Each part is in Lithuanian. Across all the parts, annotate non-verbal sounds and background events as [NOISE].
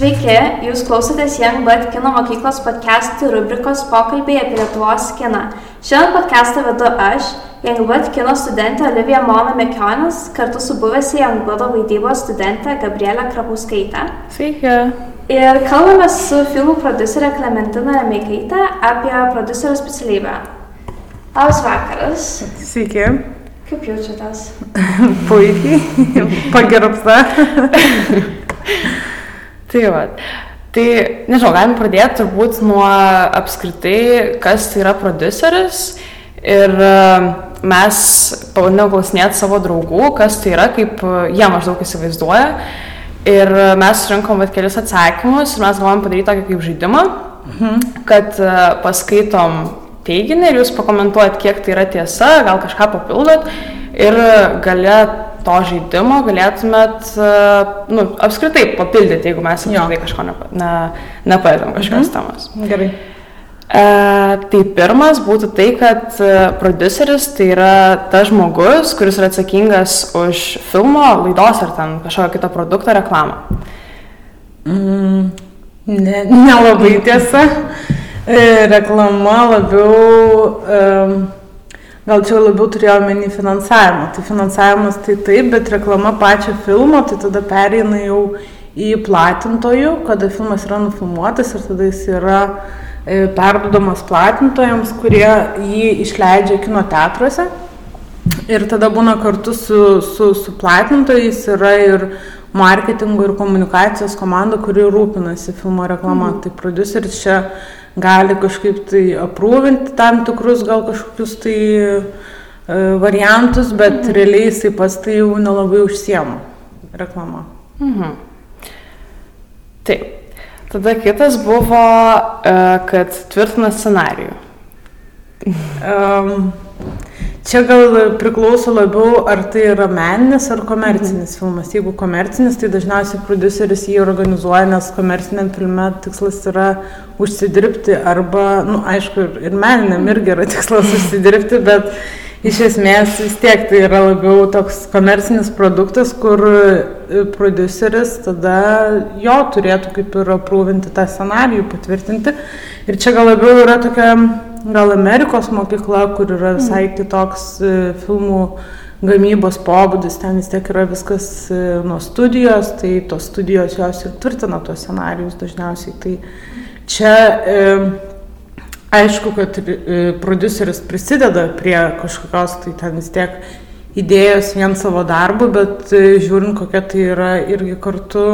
Sveiki, jūs klausotės Youngbird kino mokyklos podcastų rubrikos pokalbiai apie Lietuvos kiną. Šiandien podcastą vedu aš, Youngbird kino studentė Olivija Mona Mekionis, kartu su buvęsia Youngbirdo vaidybos studentė Gabrielė Krapauskaitė. Sveiki. Ir kalbame su filmų producerė Klementina Remeikaitė apie producerio specialybę. Labas vakaras. Sveiki. Kaip jaučiatės? [LAUGHS] Puikiai. Pagerbta. [LAUGHS] tai va. Tai, nežinau, galim pradėti turbūt nuo apskritai, kas tai yra produceris. Ir e, mes pabandėme klausinėti savo draugų, kas tai yra, kaip jie maždaug įsivaizduoja. Ir mes surinkom vat, kelius atsakymus ir mes galvom padaryti tokį kaip žaidimą, mhm. kad e, paskaitom teiginį ir jūs pakomentuojat, kiek tai yra tiesa, gal kažką papildot ir gale to žaidimo galėtumėt, e, nu, apskritai papildyti, jeigu mes apskritai kažko nepa, ne, nepalėtėm kažkokios mhm. temos. Gerai. E, tai pirmas būtų tai, kad e, produceris tai yra tas žmogus, kuris yra atsakingas už filmo, laidos ar ten kažkokio kito produkto reklamą. Mm, ne, nelabai tiesa. E, reklama labiau, gal čia labiau turėjo menį finansavimą. Tai finansavimas tai taip, bet reklama pačio filmo, tai tada pereina jau į platintojų, kada filmas yra nufilmuotas ir tada jis yra e, perdodamas platintojams, kurie jį išleidžia kino teatruose. Ir tada būna kartu su, su, su platintojais yra ir marketingo ir komunikacijos komanda, kuri rūpinasi filmo reklama. Mhm. Tai produceris čia gali kažkaip tai aprūvinti tam tikrus gal kažkokius tai e, variantus, bet mhm. realiai jisai pats tai jau nelabai užsiema reklama. Mhm. Taip. Tada kitas buvo, e, kad tvirtina scenarijų. Um, Čia gal priklauso labiau, ar tai yra meninis ar komercinis mhm. filmas. Jeigu komercinis, tai dažniausiai produceris jį organizuoja, nes komerciniam filme tikslas yra užsidirbti arba, na, nu, aišku, ir, meniniam irgi yra tikslas užsidirbti, bet iš esmės vis tiek tai yra labiau toks komercinis produktas, kur e, produceris tada jo turėtų kaip ir aprūvinti tą scenarijų, patvirtinti. Ir čia gal labiau yra tokia gal Amerikos mokykla, kur yra visai mm. kitoks e, filmų gamybos pobūdis, ten vis tiek yra viskas e, nuo studijos, tai tos studijos jos ir tvirtina tos scenarius dažniausiai. Tai čia e, aišku, kad e, produceris prisideda prie kažkokios, tai ten vis tiek idėjos vien savo darbu, bet žiūrint, kokia tai yra irgi kartu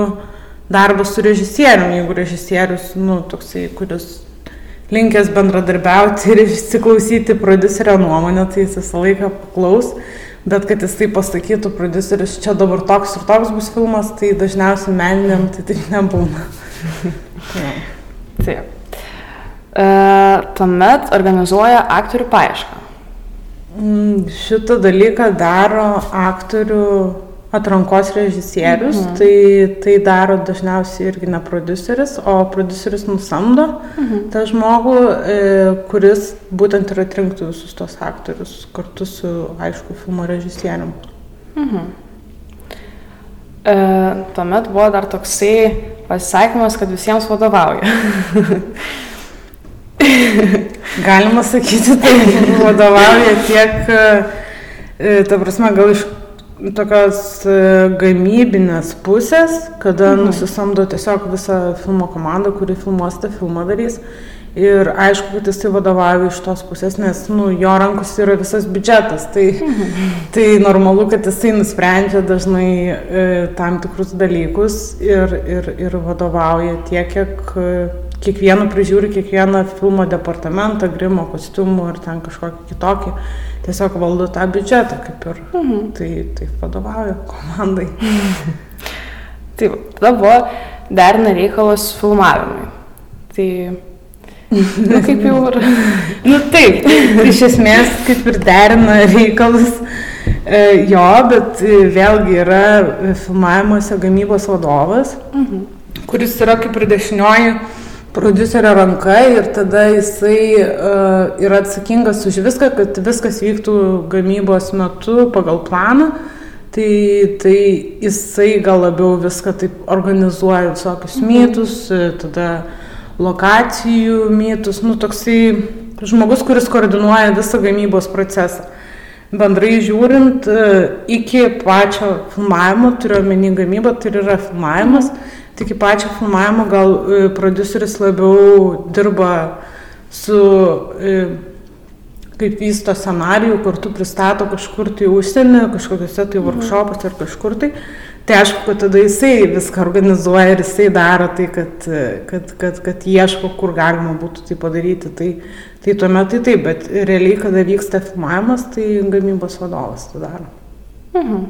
darbas su režisieriumi, jeigu režisierius, nu, toksai, kuris linkęs bendradarbiauti ir įsiklausyti prodiuserio nuomonę, tai jis visą laiką paklaus, bet kad jis tai pasakytų, prodiuseris čia dabar toks ir toks bus filmas, tai dažniausiai meniniam tai taip nebūna. [LAUGHS] Taip. E, tuomet organizuoja aktorių paiešką. Mm, šitą dalyką daro aktorių atrankos režisierius, mhm. tai tai daro dažniausiai irgi ne produceris, o produceris nusamdo mhm. tą žmogų, e, kuris būtent ir atrinktų visus tos aktorius kartu su, aišku, filmo režisierium. Mhm. E, tuomet buvo dar toksai pasisakymas, kad visiems vadovauja. [LAUGHS] Galima sakyti, tai vadovauja tiek, e, ta prasme, gal iš tokios e, gamybinės pusės, kada mhm. nusisamdo tiesiog visą filmo komandą, kuri filmuos tą filmą darys. Ir aišku, kad jisai vadovauja iš tos pusės, nes nu, jo rankos yra visas biudžetas. Tai, mhm. tai normalu, kad jisai nusprendžia dažnai e, tam tikrus dalykus ir, ir, ir vadovauja tiek, kiek e, kiekvieną prižiūri, kiekvieną filmo departamentą, grimo, kostiumų ir ten kažkokį kitokį tiesiog valdo tą biudžetą, kaip ir mhm. tai, tai vadovauja komandai. [LAUGHS] Taip, tada buvo derina reikalas filmavimui. Tai, nu kaip jau ir. [LAUGHS] nu taip, iš esmės kaip ir derina reikalus. E, jo, bet vėlgi yra filmavimuose gamybos vadovas, mhm. kuris yra kaip ir dešinioji prodiuserio ranka ir tada jisai uh, yra atsakingas už viską, kad viskas vyktų gamybos metu pagal planą. Tai, tai jisai gal labiau viską taip organizuoja, visokius mhm. mytus, tada lokacijų mytus, nu toksai žmogus, kuris koordinuoja visą gamybos procesą. Bendrai žiūrint, iki pačio filmavimo, turiu omeny gamybą, tai yra filmavimas, tik iki pačio filmavimo gal produceris labiau dirba su kaip vysto scenarijų, kur tu pristato kažkur tai užsienį, kažkokiuose tai mhm. workshopuose ar kažkur tai. Tai aišku, kad tada jisai viską organizuoja ir jisai daro tai, kad, kad, kad, kad ieško, kur galima būtų tai padaryti. Tai, tai tuomet tai taip, bet realiai, kada vyksta filmavimas, tai gamybos vadovas tai daro. Mhm.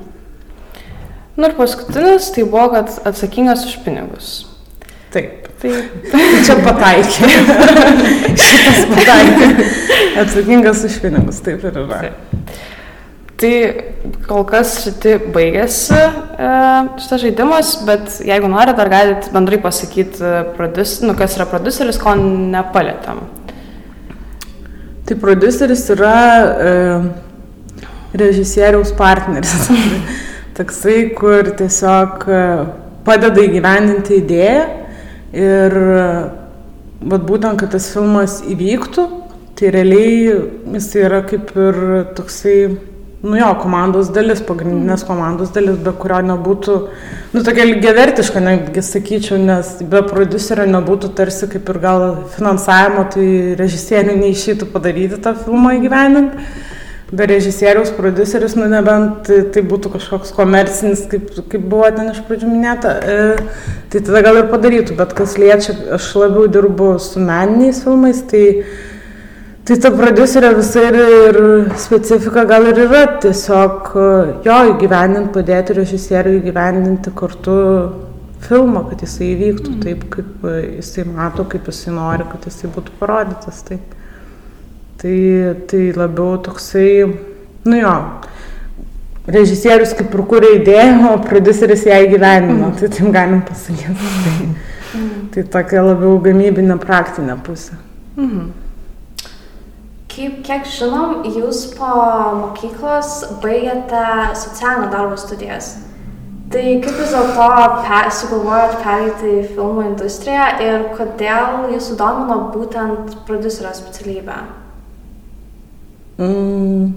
Na ir paskutinis tai buvo, kad atsakingas už pinigus. Taip. Tai, tai čia pataikė. [LAUGHS] Šitas pataikė. Atsakingas už pinigus, taip ir yra. Taip. Tai kol kas šitai baigėsi e, šitas žaidimas, bet jeigu norite, dar galite bendrai pasakyti, e, nu, kas yra produceris, ko nepalėtėm. Tai produceris yra e, režisieriaus partneris. [LAUGHS] Toksai, kur tiesiog e, padeda įgyvendinti idėją Ir vat, būtent, kad tas filmas įvyktų, tai realiai jis yra kaip ir toksai, nu jo, komandos dalis, pagrindinės mhm. komandos dalis, be kurio nebūtų, nu tokia lygiavertiška, netgi sakyčiau, nes be prodiuserio nebūtų tarsi kaip ir gal finansavimo, tai režisieriui neišytų padaryti tą filmą įgyveninti be režisieriaus, prodiuseris, nu nebent tai, tai būtų kažkoks komercinis, kaip, kaip buvo ten iš pradžių minėta, e, tai tada gal ir padarytų, bet kas liečia, aš labiau dirbu su meniniais filmais, tai, tai ta prodiuserio visa ir, ir specifika gal ir yra tiesiog jo įgyvendinti, padėti režisieriui įgyvendinti kartu filmą, kad jisai įvyktų mm. taip, kaip jisai mato, kaip jisai nori, kad jisai būtų parodytas. Taip. Tai, tai labiau toksai, nu jo, režisierius kaip ir kūrė idėją, o produceris ją įgyvenino, mm. tai taip galim pasakyti. Tai, mm. tai tokia labiau gamybinė praktinė pusė. Mm. Kaip, kiek žinom, jūs po mokyklos baigėte socialinio darbo studijas. Tai kaip vis dėlto sugalvojot pereiti į filmų industriją ir kodėl jūs sudomino būtent producerio specialybę? Mm,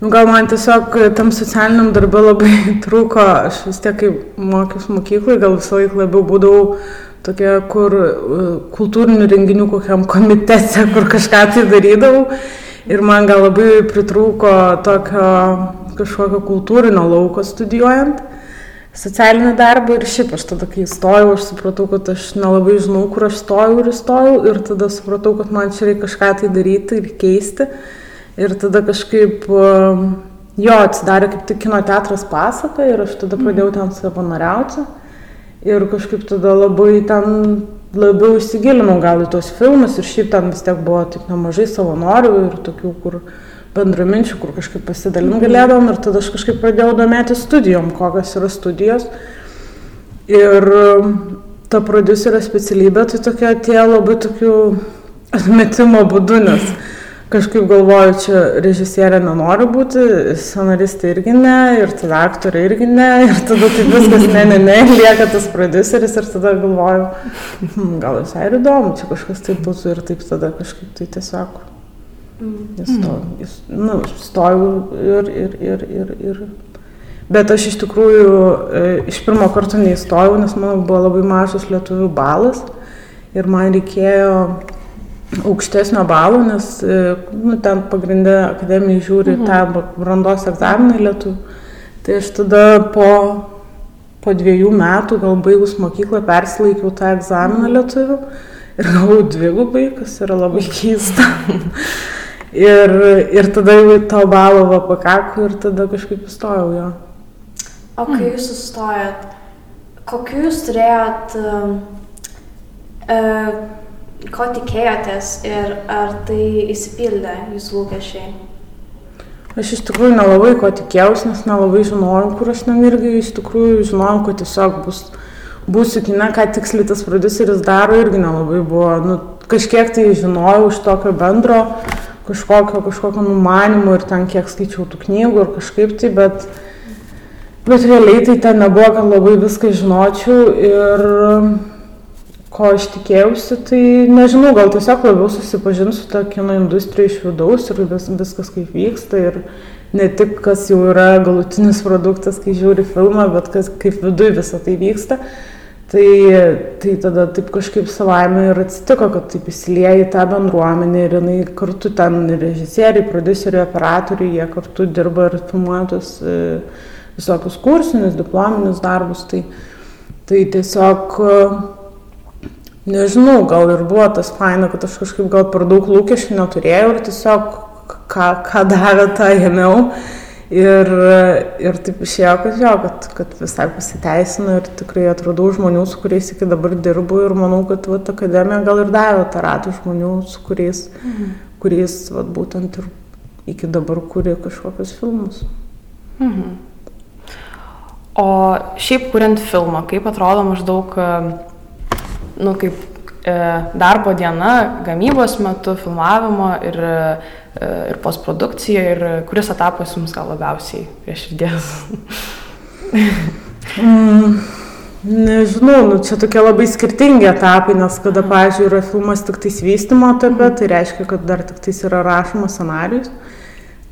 nu, gal man tiesiog tam socialiniam darbė labai [LAUGHS] trūko, aš vis tiek, kai mokiausi mokyklai, gal visą laiką labiau būdavau tokia, kur e, kultūrinių renginių kokiam komitete, kur kažką tai darydavau. Ir man gal labai pritrūko tokio kažkokio kultūrinio lauko studijuojant socialinį darbą ir šiaip aš tada, kai įstojau, aš supratau, kad aš nelabai žinau, kur aš stojau ir įstojau ir tada supratau, kad man čia reikia kažką tai daryti ir keisti. Ir tada kažkaip um, jo atsidarė kaip tik kino teatras pasaka ir aš tada pradėjau ten savanoriauti. Ir kažkaip tada labai ten labiau įsigilinau gal į tos filmus ir šiaip ten vis tiek buvo tik nemažai savanorių ir tokių, kur bendraminčių, kur kažkaip pasidalim galėdavom ir tada aš kažkaip pradėjau domėti studijom, kokios yra studijos. Ir um, ta producerio specialybė tai tokia atėjo labai tokių atmetimo būdu, nes [LAUGHS] kažkaip galvoju, čia režisierė nenori būti, scenaristė irgi ne, ir tada aktorė irgi ne, ir tada tai viskas ne, ne, ne, lieka tas produceris ir tada galvoju, hm, gal visai ir įdomu, čia kažkas taip būtų ir taip tada kažkaip tai tiesiog įstojau, mm. nu, stojau ir, ir, ir, ir, ir. Bet aš iš tikrųjų e, iš pirmo karto neįstojau, nes mano buvo labai mažas lietuvių balas ir man reikėjo aukštesnio balo, nes e, nu, ten pagrindę akademijai žiūri mhm. tą brandos egzaminą lietuvių. Tai aš tada po, po dviejų metų, gal baigus mokyklą, persilaikiau tą egzaminą lietuvių ir gavau dvigubai, kas yra labai keista. [LAUGHS] ir, ir tada jau to balo va pakako ir tada kažkaip įstojau jo. O kai mm. jūs sustojat, kokiu jūs turėjot uh, uh, ko tikėjotės ir ar tai įsipildė jūsų lūkesčiai? Aš iš tikrųjų nelabai ko tikėjausi, nes nelabai žinojau, kur aš ten irgi iš tikrųjų žinojau, kad tiesiog bus, būsiu kine, ką tiksliai tas produceris daro, irgi nelabai buvo. Nu, kažkiek tai žinojau iš tokio bendro kažkokio, kažkokio numanimo ir ten kiek skaičiau tų knygų ir kažkaip tai, bet Bet realiai tai ten nebuvo, kad labai viską žinočiau ir ko aš tikėjausi, tai nežinau, gal tiesiog labiau susipažinsiu su tą kino industriją iš vidaus ir vis, viskas kaip vyksta ir ne tik kas jau yra galutinis produktas, kai žiūri filmą, bet kas, kaip viduje visą tai vyksta. Tai, tai tada taip kažkaip savaime ir atsitiko, kad taip įsilieja į tą bendruomenę ir jinai kartu ten režisieriai, produceriai, operatoriai, jie kartu dirba ir filmuoja tos. E, visokius kursinius, diplominius darbus. Tai, tai tiesiog, nežinau, gal ir buvo tas faina, kad aš kažkaip gal per daug lūkesčių neturėjau ir tiesiog ką, ką davė, tą ėmiau. Ir, ir taip išėjo, kad jo, kad, kad visai pasiteisino ir tikrai atradau žmonių, su kuriais iki dabar dirbu ir manau, kad vat, akademija gal ir davė tą ratą žmonių, su kuriais, mhm. kuriais vat, būtent ir iki dabar kūrė kažkokius filmus. Mhm. O šiaip kuriant filmą, kaip atrodo maždaug, nu, kaip e, darbo diena, gamybos metu, filmavimo ir, e, ir postprodukcija ir kuris etapas jums gal labiausiai prie širdies? [LAUGHS] mm, nežinau, nu, čia tokie labai skirtingi etapai, nes kada, pavyzdžiui, yra filmas tik tais vystimo etape, tai reiškia, kad dar tik tais yra rašomas scenarius.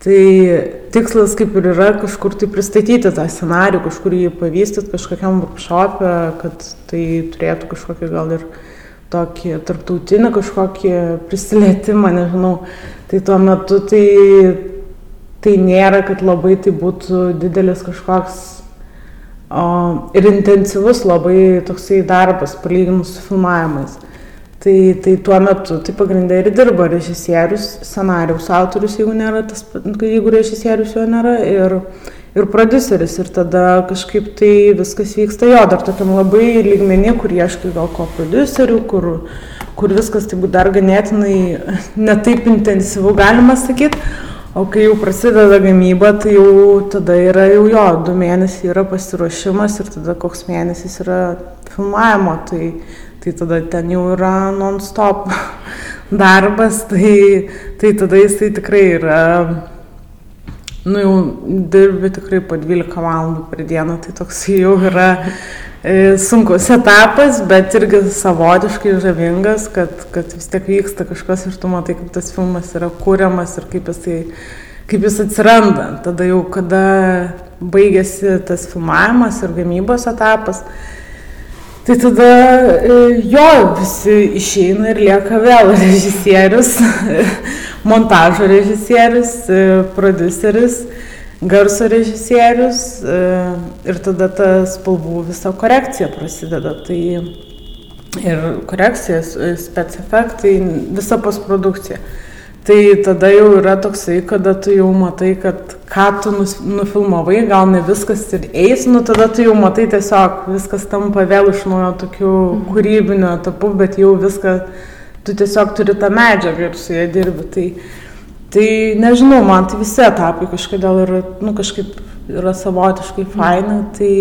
Tai tikslas kaip ir yra kažkur tai pristatyti tą scenarių, kažkur jį pavystyti kažkokiam workshop'e, kad tai turėtų kažkokį gal ir tokį tarptautinį kažkokį prisilietimą, nežinau. Tai tuo metu tai, tai nėra, kad labai tai būtų didelis kažkoks o, ir intensyvus labai toksai darbas palyginus su filmavimais. Tai, tai tuo metu tai pagrindai ir dirba režisierius, scenarius autorius, jeigu nėra tas, jeigu režisierius jo nėra, ir, ir produceris. Ir tada kažkaip tai viskas vyksta jo, dar tokiam labai lygmenį, kur ieškai gal ko producerių, kur, kur viskas tai būtų dar ganėtinai netaip intensyvu, galima sakyti. O kai jau prasideda gamyba, tai jau tada yra jau jo, du mėnesiai yra pasiruošimas ir tada koks mėnesis yra filmavimo. Tai, tai tada ten jau yra non-stop [LAUGHS] darbas, tai, tai tada jisai tikrai yra, nu jau dirbi tikrai po 12 valandų per dieną, tai toks jau yra e, sunkus etapas, bet irgi savotiškai žavingas, kad, kad vis tiek vyksta kažkas ir tu matai, kaip tas filmas yra kūriamas ir kaip jisai kaip jis atsiranda. Tada jau, kada baigėsi tas filmavimas ir gamybos etapas, Tai tada e, jo visi išeina ir lieka vėl [LAUGHS] režisierius, montažo režisierius, e, produceris, garso režisierius e, ir tada ta spalvų visa korekcija prasideda. Tai ir korekcijas, specifektai, visa postprodukcija. Tai tada jau yra toksai, kada tu jau matai, kad ką tu nufilmavai, gal ne viskas ir eis, nu tada tu jau matai tiesiog, viskas tampa vėl iš naujo tokiu mhm. kūrybiniu etapu, bet jau viską, tu tiesiog turi tą medžiagą ir su ją dirbi. Tai, tai nežinau, man tai visi etapai kažkodėl yra, nu kažkaip yra savotiškai faina. Tai,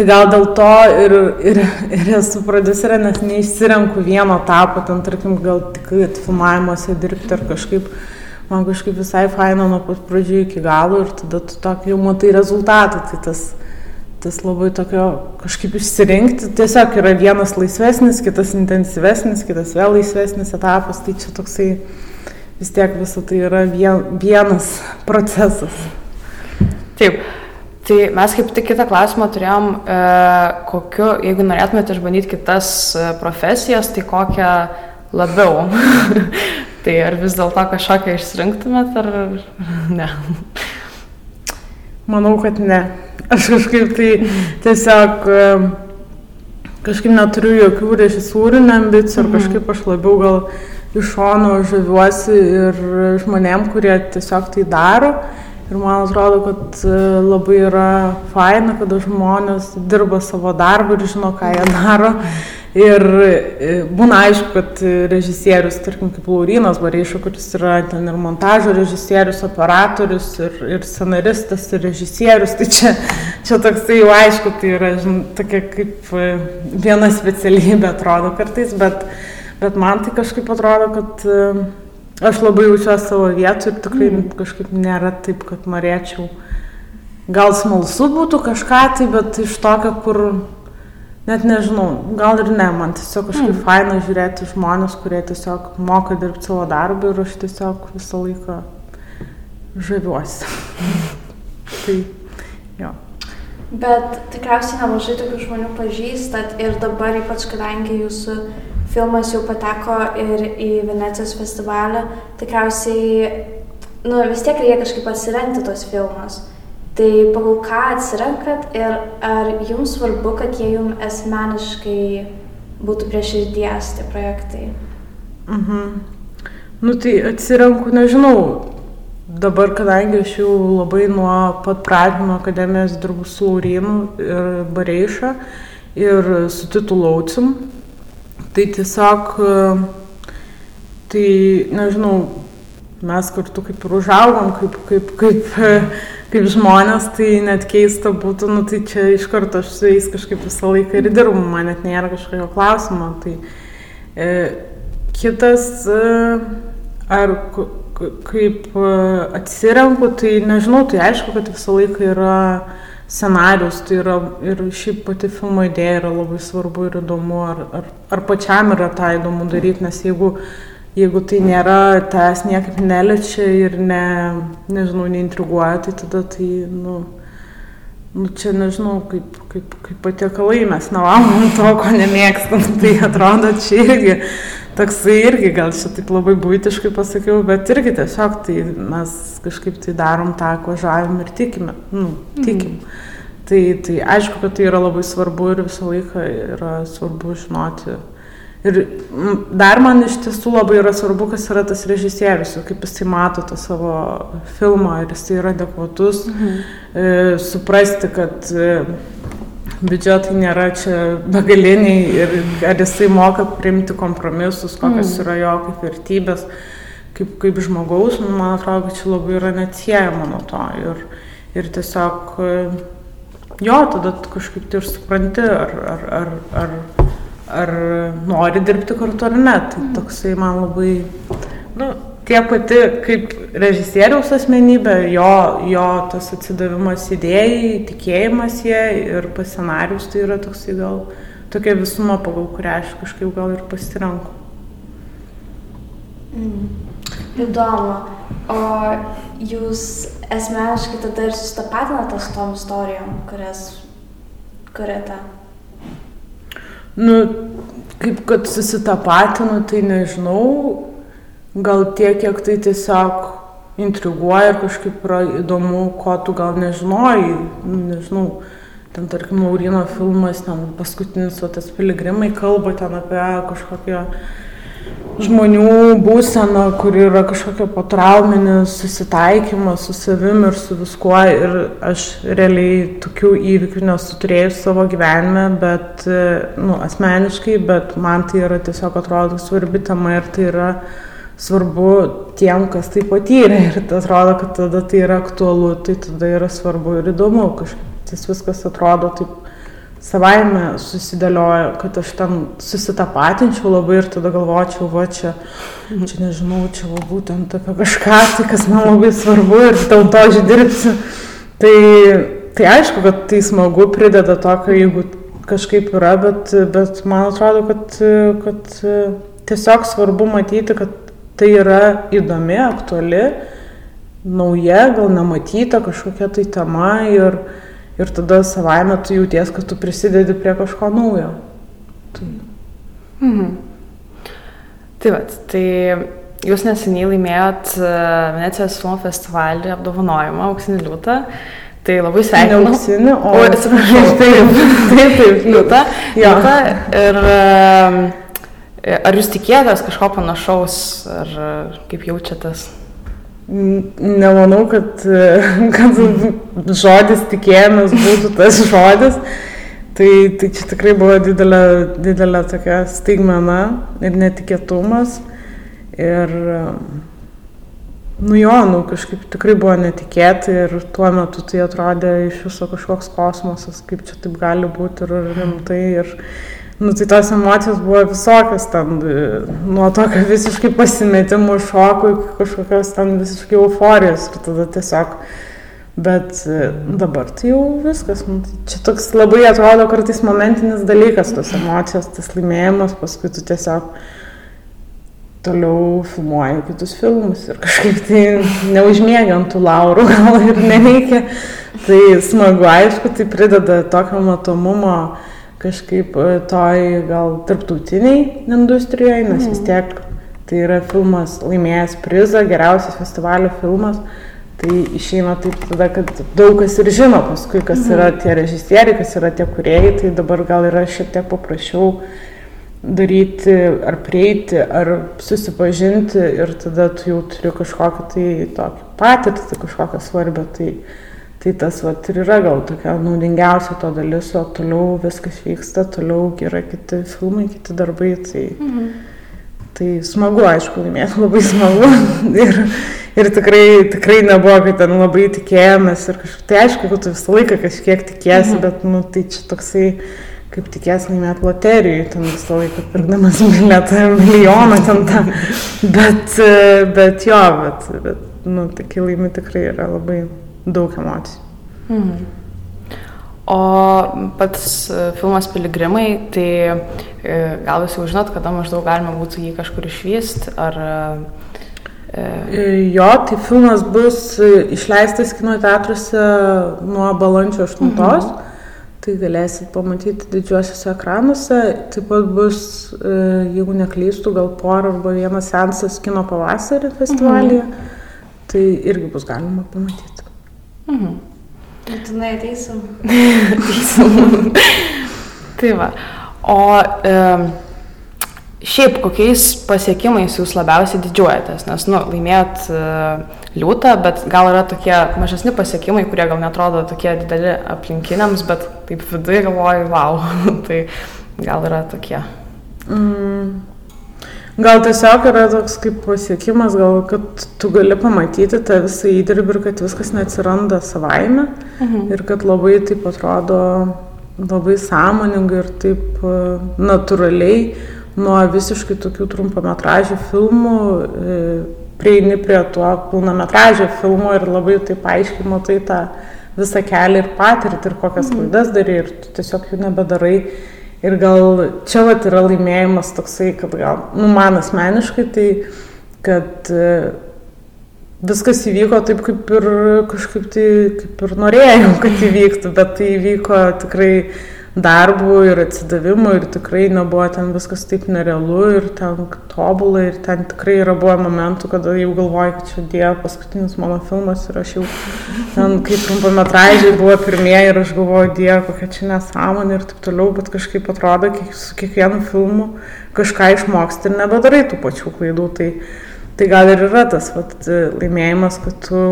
Tai gal dėl to ir, ir, ir esu prodiuserė, nes neišsirenku vieno tapo, ten tarkim, gal tik filmavimuose dirbti ar kažkaip, man kažkaip visai faina nuo pat pradžių iki galo ir tada tu tokį jau matai rezultatą. Tai tas, tas labai tokio kažkaip išsirinkti, tiesiog yra vienas laisvesnis, kitas intensyvesnis, kitas vėl laisvesnis etapas, tai čia toksai vis tiek visą tai yra vien, vienas [LAUGHS] procesas. Taip, Tai mes kaip tik kitą klausimą turėjom, e, kokiu, jeigu norėtumėte išbandyti kitas e, profesijas, tai kokią labiau. [LAUGHS] tai ar vis dėlto kažkokią išsirinktumėt ar [LAUGHS] ne? Manau, kad ne. Aš kažkaip tai tiesiog kažkaip neturiu jokių režisūrinių ambicijų, ar mhm. kažkaip aš labiau gal iš šono žaviuosi ir žmonėm, kurie tiesiog tai daro. Ir man atrodo, kad e, labai yra faina, kada žmonės dirba savo darbą ir žino, ką jie daro. Ir e, būna aišku, kad režisierius, tarkim, kaip Laurinas Bareiša, kuris yra ten ir montažo režisierius, operatorius, ir, ir scenaristas, ir režisierius, tai čia, čia toksai jau aišku, tai yra žin, tokia kaip e, viena specialybė atrodo kartais, bet, bet man tai kažkaip atrodo, kad Aš labai jaučiuosi savo vietų ir tikrai mm. kažkaip nėra taip, kad norėčiau gal smalsu būtų kažką tai, bet iš tokio, kur net nežinau, gal ir ne, man tiesiog kažkaip mm. faina žiūrėti žmonės, kurie tiesiog moka dirbti savo darbą ir aš tiesiog visą laiką žaviuosi. [LAUGHS] tai, jo. Bet tikriausiai nemažai tokių žmonių pažįstat ir dabar ypač kadangi jūsų filmas jau pateko ir į Venecijos festivalį, tikriausiai, nu vis tiek reikia kažkaip pasirengti tos filmus. Tai pagal ką atsirenkat ir ar jums svarbu, kad jie jums asmeniškai būtų prie širdies tie projektai? Mhm. Nu tai atsirenku, nežinau, dabar, kadangi aš jau labai nuo pat pradžių nuo akademijos dirbu su Laurinu ir Bareiša ir su Titu Laucim, tai tiesiog, tai nežinau, mes kartu kaip ir užaugom, kaip, kaip, kaip kaip žmonės, tai net keista būtų, nu tai čia iš karto aš su jais kažkaip visą laiką ir dirbu, man net nėra kažkokio klausimo. Tai e, kitas, e, ar kaip e, atsirenku, tai nežinau, tai aišku, kad visą laiką yra scenarius, tai yra ir šiaip pati filmo idėja yra labai svarbu ir įdomu, ar, ar, ar pačiam yra tą įdomu daryti, nes jeigu jeigu tai nėra, tas niekaip neliečia ir ne, nežinau, neintriguoja, tai tada tai, nu, nu čia nežinau, kaip, kaip, kaip patiekalai mes nevalgom to, ko nemėgstam, [LAUGHS] tai atrodo čia irgi, toksai irgi, gal čia taip labai būtiškai pasakiau, bet irgi tiesiog tai mes kažkaip tai darom tą, ko žavim ir tikime, nu, tikim. Mm. Tai, tai aišku, kad tai yra labai svarbu ir visą laiką yra svarbu žinoti, Ir dar man iš tiesų labai yra svarbu, kas yra tas režisierius, kaip jisai mato tą savo filmą, ar jisai yra adekvatus, mhm. e, suprasti, kad e, biudžetai nėra čia begaliniai ir ar jisai moka priimti kompromisus, kokios mhm. yra jo kaip vertybės, kaip, kaip žmogaus, nu, man atrodo, čia labai yra neatsiejama nuo to. Ir, ir tiesiog, e, jo, tada kažkaip tai ir supranti, ar, ar, ar, ar ar nori dirbti kartu ar ne. Tai toksai man labai, nu, tiek pati kaip režisieriaus asmenybė, jo, jo tas atsidavimas idėjai, tikėjimas jie ir pasenarius tai yra toksai gal tokia visuma, pagal kurią aš kažkaip gal ir pasirenku. Mm. Įdomu. O jūs asmeniškai tada ir sustapatinate su tom istorijom, kurias kuriate? Nu, kaip kad susitapatinu, tai nežinau, gal tiek, kiek tai tiesiog intriguoja ir kažkaip yra įdomu, ko tu gal nežinojai, nežinau, ten tarkim Laurino filmas, ten paskutinis, o tas piligrimai kalba ten apie kažkokią žmonių būsena, kur yra kažkokia potrauminis susitaikymas su savim ir su viskuo. Ir aš realiai tokių įvykių nesu turėjus savo gyvenime, bet, nu, asmeniškai, bet man tai yra tiesiog atrodo svarbi tema ir tai yra svarbu tiem, kas tai patyrė. Ir tai atrodo, kad tada tai yra aktualu, tai tada yra svarbu ir įdomu. Kažkaip tas viskas atrodo taip savaime susidėliojo, kad aš ten susitapatinčiau labai ir tada galvočiau, va čia, čia nežinau, čia va būtent apie kažką, tai kas man labai svarbu ir dėl to aš dirbsiu. Tai, tai aišku, kad tai smagu prideda to, jeigu kažkaip yra, bet, bet man atrodo, kad, kad tiesiog svarbu matyti, kad tai yra įdomi, aktuali, nauja, gal nematyta kažkokia tai tema ir, ir tada savaime tu jauties, kad tu prisidedi prie kažko naujo. Tai, mhm. tai, vat, tai jūs neseniai laimėjot e, Venecijos filmo festivalį apdovanojimą Auksinį liūtą. Tai labai sveikinu. Ne auksinį, o... O, atsiprašau. [LAUGHS] taip, taip, taip, liūtą. Ja. liūtą. Ir e, ar jūs tikėjotės kažko panašaus, ar kaip jaučiatės? Nemanau, kad, [LAUGHS] kad žodis tikėjomės būtų tas [LAUGHS] žodis. Tai, tai čia tikrai buvo didelė, didelė tokia staigmena ir netikėtumas. Ir, nu jo, nu kažkaip tikrai buvo netikėtai ir tuo metu tai atrodė iš viso kažkoks kosmosas, kaip čia taip gali būti ir rimtai. Ir, Nu, tai tos emocijos buvo visokios ten, nuo tokio visiškai pasimetimo šokų iki kažkokios ten visiškai euforijos. Ir tada tiesiog Bet e, dabar tai jau viskas. Nu, tai čia toks labai atrodo kartais momentinis dalykas, tos emocijos, tas laimėjimas, paskui tu tiesiog toliau filmuoju kitus filmus ir kažkaip tai neužmėgiant tų laurų [LAUGHS] gal ir nereikia. Tai smagu, aišku, tai prideda tokio matomumo kažkaip e, toj gal tarptautiniai industrijoje, nes vis mhm. tiek tai yra filmas laimėjęs prizą, geriausias festivalio filmas. Tai išeina taip tada, kad daug kas ir žino paskui, kas yra mhm. tie režisieriai, kas yra tie kuriejai, tai dabar gal yra šiek tiek paprasčiau daryti ar prieiti, ar susipažinti ir tada tu jau turi kažkokią tai tokį patirtį, tai kažkokią svarbę. Tai, tai tas vat, ir yra gal tokia naudingiausia to dalis, o toliau viskas vyksta, toliau yra kiti filmai, kiti darbai. Tai, mhm. tai smagu, aišku, laimėti labai smagu. [LAUGHS] ir, ir tikrai, tikrai nebuvo, kad ten labai tikėjomės ir kažkaip, tai aišku, kad tu visą laiką kažkiek tikėsi, mhm. bet, nu, tai čia toksai kaip tikės laimėt loterijai, ten visą laiką pirkdamas [LAUGHS] bilietą milijoną ten tą. [LAUGHS] Bet, bet jo, bet, bet nu, tokie laimi tikrai yra labai daug emocijų. Mhm. O pats e, filmas Piligrimai, tai e, gal jūs jau žinot, kada maždaug galima būtų jį kažkur išvysti, ar... E... Jo, tai filmas bus išleistas kino teatruose nuo balandžio 8. Mhm tai galėsit pamatyti didžiuosiuose ekranuose. Taip pat bus, jeigu neklystų, gal porą arba vienas sensas kino pavasarį festivalyje. Mhm. Tai irgi bus galima pamatyti. Mhm. Būtinai ateisim. ateisim. tai va. O um, Šiaip kokiais pasiekimais jūs labiausiai didžiuojatės, nes, nu, laimėjot uh, liūtą, bet gal yra tokie mažesni pasiekimai, kurie gal netrodo tokie dideli aplinkiniams, bet taip viduje galvoju, wow, tai gal yra tokie. Mm. Gal tiesiog yra toks kaip pasiekimas, gal kad tu gali pamatyti tą visą įdirbį ir kad viskas neatsiranda savaime mhm. ir kad labai taip atrodo labai sąmoningai ir taip uh, natūraliai nuo visiškai tokių trumpametražių filmų e, prieini prie to pilnametražio filmo ir labai taip aiškiai matai tą visą kelią ir patirtį ir kokias mhm. klaidas darai ir tu tiesiog jų nebedarai. Ir gal čia vat yra laimėjimas toksai, kad gal, nu, man asmeniškai, tai kad e, viskas įvyko taip, kaip ir kažkaip tai, kaip ir norėjau, kad įvyktų, bet tai įvyko tikrai darbu ir atsidavimu ir tikrai nebuvo ten viskas taip nerealu ir ten tobulai ir ten tikrai yra buvo momentų, kada jau galvoju, kad čia dėjo paskutinis mano filmas ir aš jau ten, kai trumpametražiai buvo pirmieji ir aš galvoju, dėjo, kokia čia nesąmonė ir taip toliau, bet kažkaip atrodo, kiek, su kiekvienu filmu kažką išmoksti ir nebedarai tų pačių klaidų. Tai, tai gal ir yra tas vat, laimėjimas, kad tu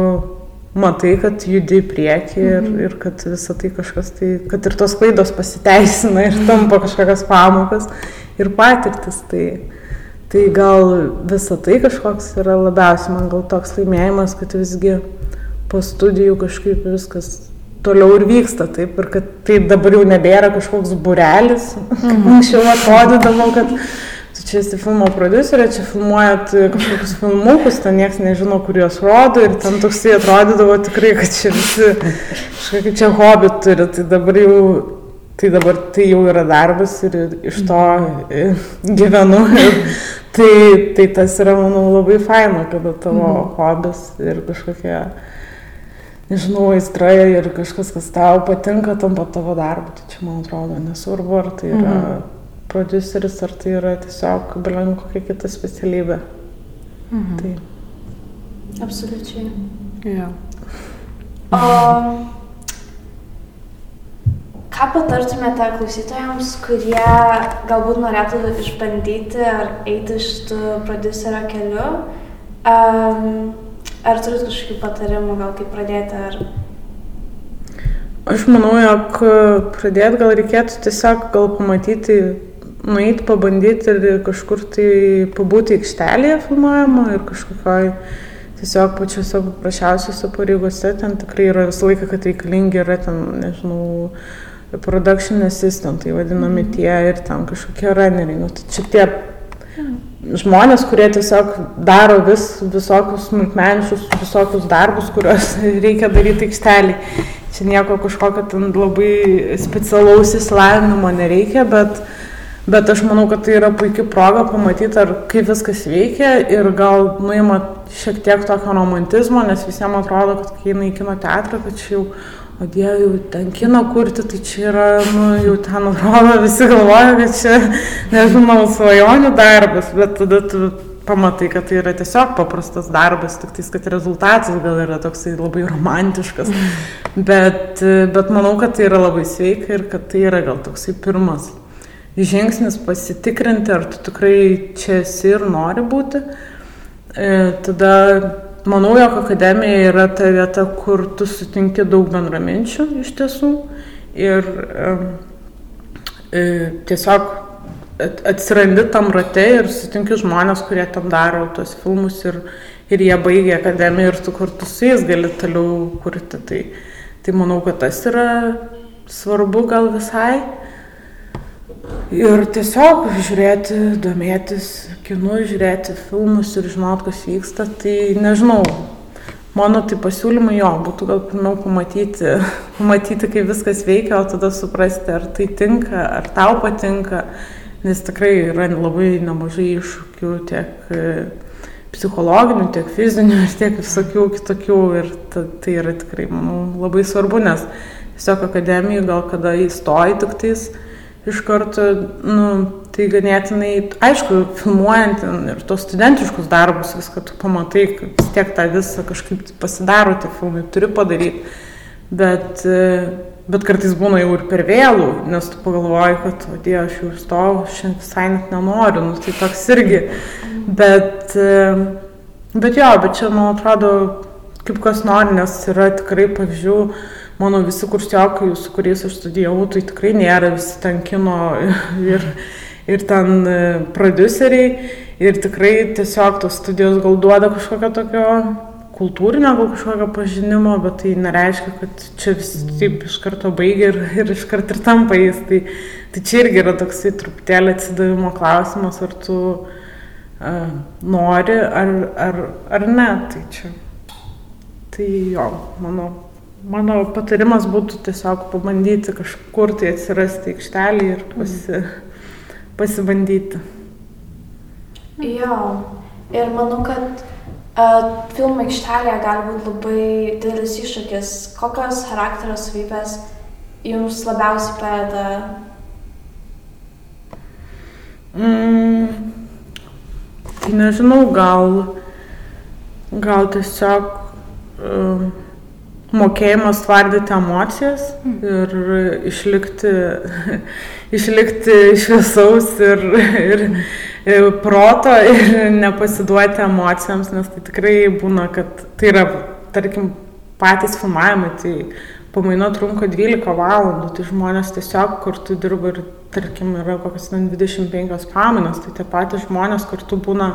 matai, kad judi į priekį ir, mhm. ir kad visą tai kažkas, tai, kad ir tos klaidos pasiteisina ir tampa kažkokios pamokas ir patirtis. Tai, tai gal visą tai kažkoks yra labiausiai man gal toks laimėjimas, kad visgi po studijų kažkaip viskas toliau ir vyksta taip ir kad tai dabar jau nebėra kažkoks burelis, mhm. anksčiau atrodydavo, kad čia esi filmo prodiuserė, čia filmuojat kažkokius filmukus, ten niekas nežino, kur juos rodo ir ten toksai atrodydavo tikrai, kad čia visi kažkokį čia hobį turi, tai dabar jau, tai dabar tai jau yra darbas ir iš to gyvenu. [LAUGHS] tai, tai tas yra, manau, labai faina, kada tavo mhm. hobis ir kažkokia, nežinau, aistra ir kažkas, kas tau patinka, tampa tavo darbu. Tai čia, man atrodo, nesvarbu, ar tai yra... Mhm produceris, ar tai yra tiesiog belen kokia kita specialybė. Mhm. Tai. Absoliučiai. Ja. O ką patartumėte klausytojams, kurie galbūt norėtų išbandyti ar eiti šitų producerio keliu? Um, ar turit kažkokių patarimų, gal kaip pradėti? Ar... Aš manau, jog pradėti gal reikėtų tiesiog gal pamatyti nueiti pabandyti ir kažkur tai pabūti aikštelėje filmuojama ir kažkokioj tiesiog pačiose paprasčiausiose pareigose ten tikrai yra visą laiką, kad reikalingi yra ten, nežinau, production assistantai vadinami mm. tie ir ten kažkokie runneriai. Nu, tai čia tie žmonės, kurie tiesiog daro vis, visokius smulkmeniškus, visokius darbus, kuriuos [LAUGHS] reikia daryti aikštelį. Čia nieko kažkokio ten labai specialaus įsilavinimo nereikia, bet, bet aš manau, kad tai yra puikia proga pamatyti, ar kaip viskas veikia ir gal nuima šiek tiek tokio romantizmo, nes visiems atrodo, kad kai eina į kino teatrą, kad čia jau o dieve, jau ten kino kurti, tai čia yra, nu, jau ten atrodo, visi galvoja, kad čia, nežinau, svajonių darbas, bet tada tu pamatai, kad tai yra tiesiog paprastas darbas, tik tais, kad rezultatas gal yra toksai labai romantiškas. Bet, bet manau, kad tai yra labai sveika ir kad tai yra gal toksai pirmas žingsnis pasitikrinti, ar tu tikrai čia esi ir nori būti. E, tada Manau, jog akademija yra ta vieta, kur tu sutinki daug bendraminčių iš tiesų ir e, tiesiog atsirandi tam rate ir sutinki žmonės, kurie tam daro tos filmus ir, ir jie baigia akademiją ir tu kartu su jais gali toliau kurti. Tai, tai manau, kad tas yra svarbu gal visai. Ir tiesiog žiūrėti, domėtis kinu, žiūrėti filmus ir žinot, kas vyksta, tai nežinau. Mano tai pasiūlymai jo, būtų gal pirmiau pamatyti, [LAUGHS] pamatyti, kaip viskas veikia, o tada suprasti, ar tai tinka, ar tau patinka, nes tikrai yra labai nemažai iššūkių tiek e, psichologinių, tiek fizinių, tiek visokių kitokių ir ta, tai yra tikrai, manau, labai svarbu, nes tiesiog akademijai gal kada įstoji tik tais, iš karto, nu, tai ganėtinai, aišku, filmuojant ir tos studentiškus darbus, viską tu pamatai, kad vis tiek tą visą kažkaip pasidaro tie filmai, turi padaryti. Bet, bet kartais būna jau ir per vėlų, nes tu pagalvoji, kad, o dieve, aš jau stovau, šiandien visai net nenoriu, nu, tai toks irgi. Bet, bet jo, bet čia, man atrodo, kaip kas nori, nes yra tikrai pavyzdžių, mano visi kursiokai, su kuriais aš studijavau, tai tikrai nėra visi ten kino ir, ir ten e, produceriai. Ir tikrai tiesiog tos studijos gal duoda kažkokio tokio kultūrinio, gal kažkokio pažinimo, bet tai nereiškia, kad čia visi taip iš karto baigia ir, ir iš karto ir tampa jais. Tai, tai čia irgi yra toksai truputėlį atsidavimo klausimas, ar tu uh, nori ar, ar, ar ne. Tai čia. Tai jo, manau, Mano patarimas būtų tiesiog pabandyti kažkur tai atsirasti aikštelį ir pasi, pasibandyti. Jo, ir manau, kad uh, filmų aikštelėje gali būti labai didelis iššūkis. Kokios charakterio savybės jums labiausiai padeda? Mm, nežinau, gal, gal tiesiog uh, mokėjimas tvardyti emocijas ir išlikti, [LAUGHS] išlikti šviesaus ir, ir, ir proto ir nepasiduoti emocijoms, nes tai tikrai būna, kad tai yra, tarkim, patys filmavimai, tai pamaina trunka 12 valandų, tai žmonės tiesiog kartu dirba ir, tarkim, yra kokias 25 pamainos, tai tie patys žmonės kartu būna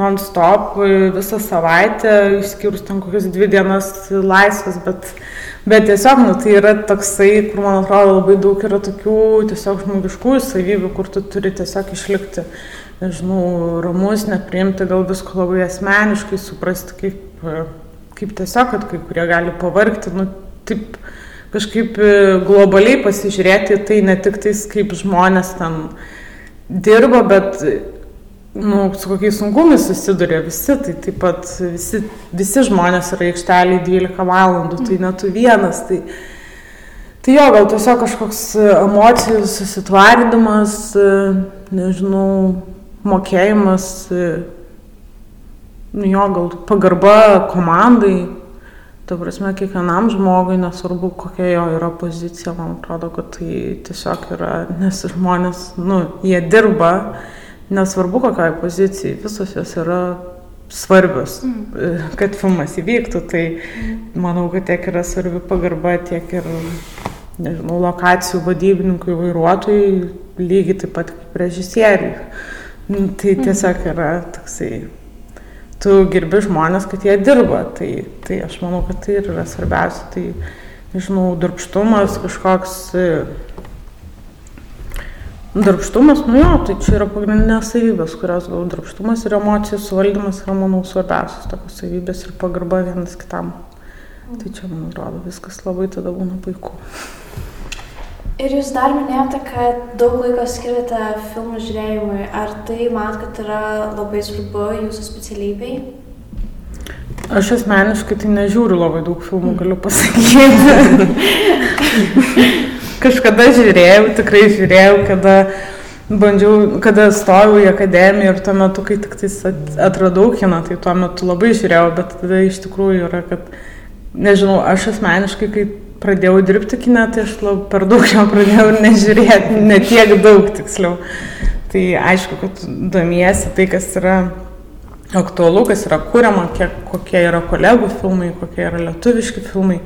non-stop visą savaitę, išskyrus ten kokias dvi dienas laisvas, bet, bet tiesiog, nu, tai yra toksai, kur man atrodo labai daug yra tokių tiesiog žmogiškųjų savybių, kur tu turi tiesiog išlikti, nežinau, ramus, nepriimti gal visko labai asmeniškai, suprasti, kaip, kaip tiesiog, kad kai kurie gali pavargti, nu, taip kažkaip globaliai pasižiūrėti, tai ne tik tais, kaip žmonės ten dirba, bet nu, su kokiais sunkumais susiduria visi, tai taip pat visi, visi žmonės yra aikšteliai 12 valandų, tai ne tu vienas. Tai, tai jo, gal tiesiog kažkoks emocijų susitvardymas, nežinau, mokėjimas, nu jo, gal pagarba komandai, ta prasme, kiekvienam žmogui, nesvarbu, kokia jo yra pozicija, man atrodo, kad tai tiesiog yra, nes žmonės, nu, jie dirba nesvarbu kokioj pozicijai, visos jos yra svarbios, mm. kad filmas įvyktų, tai manau, kad tiek yra svarbi pagarba, tiek ir, nežinau, lokacijų vadybininkui, vairuotojai, lygiai taip pat kaip režisieriui. Nu, tai mm. tiesiog yra toksai, tu girbi žmonės, kad jie dirba, tai, tai aš manau, kad tai yra svarbiausia, tai, nežinau, darbštumas kažkoks Darbštumas, nu jo, tai čia yra pagrindinės savybės, kurios gal darbštumas ir emocijų suvaldymas yra, manau, svarbiausios tokios savybės ir pagarba vienas kitam. Tai čia, man atrodo, viskas labai tada būna puiku. Ir jūs dar minėjote, kad daug laiko skiriate filmų žiūrėjimui. Ar tai man, kad yra labai svarbu jūsų specialybei? Aš asmeniškai tai nežiūriu labai daug filmų, galiu [LAUGHS] pasakyti. [LAUGHS] Kažkada žiūrėjau, tikrai žiūrėjau, kada bandžiau, kada stojau į akademiją ir tuo metu, kai tik atradau kiną, tai tuo metu labai žiūrėjau, bet tada iš tikrųjų yra, kad, nežinau, aš asmeniškai, kai pradėjau dirbti kiną, tai aš labai per daug jo pradėjau ir nežiūrėti, ne tiek daug tiksliau. Tai aišku, kad domiesi tai, kas yra aktualu, kas yra kuriama, kiek, kokie yra kolegų filmai, kokie yra lietuviški filmai.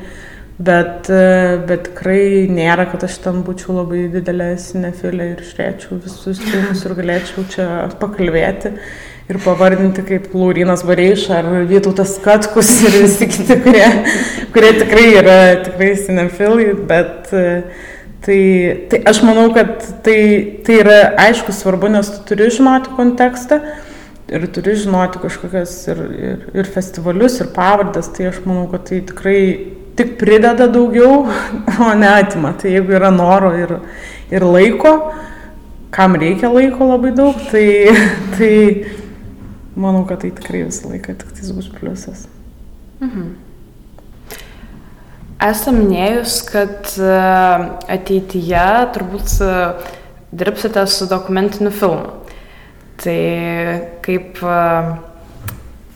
Bet, e, bet tikrai nėra, kad aš tam būčiau labai didelė sinefilė ir žiūrėčiau visus filmus ir galėčiau čia pakalbėti ir pavardinti kaip Laurinas Bareiš ar Vytautas Katkus ir visi kiti, kurie, kurie tikrai yra tikrai sinefilai, bet e, tai, tai aš manau, kad tai, tai yra aišku svarbu, nes tu turi žinoti kontekstą ir turi žinoti kažkokias ir, ir, ir festivalius, ir pavardas, tai aš manau, kad tai tikrai tik prideda daugiau, o ne atima. Tai jeigu yra noro ir, ir laiko, kam reikia laiko labai daug, tai, tai manau, kad tai tikrai visą laiką tik tai bus pliusas. Mhm. Esame minėjus, kad e, ateityje turbūt e, dirbsite su dokumentiniu filmu. Tai kaip,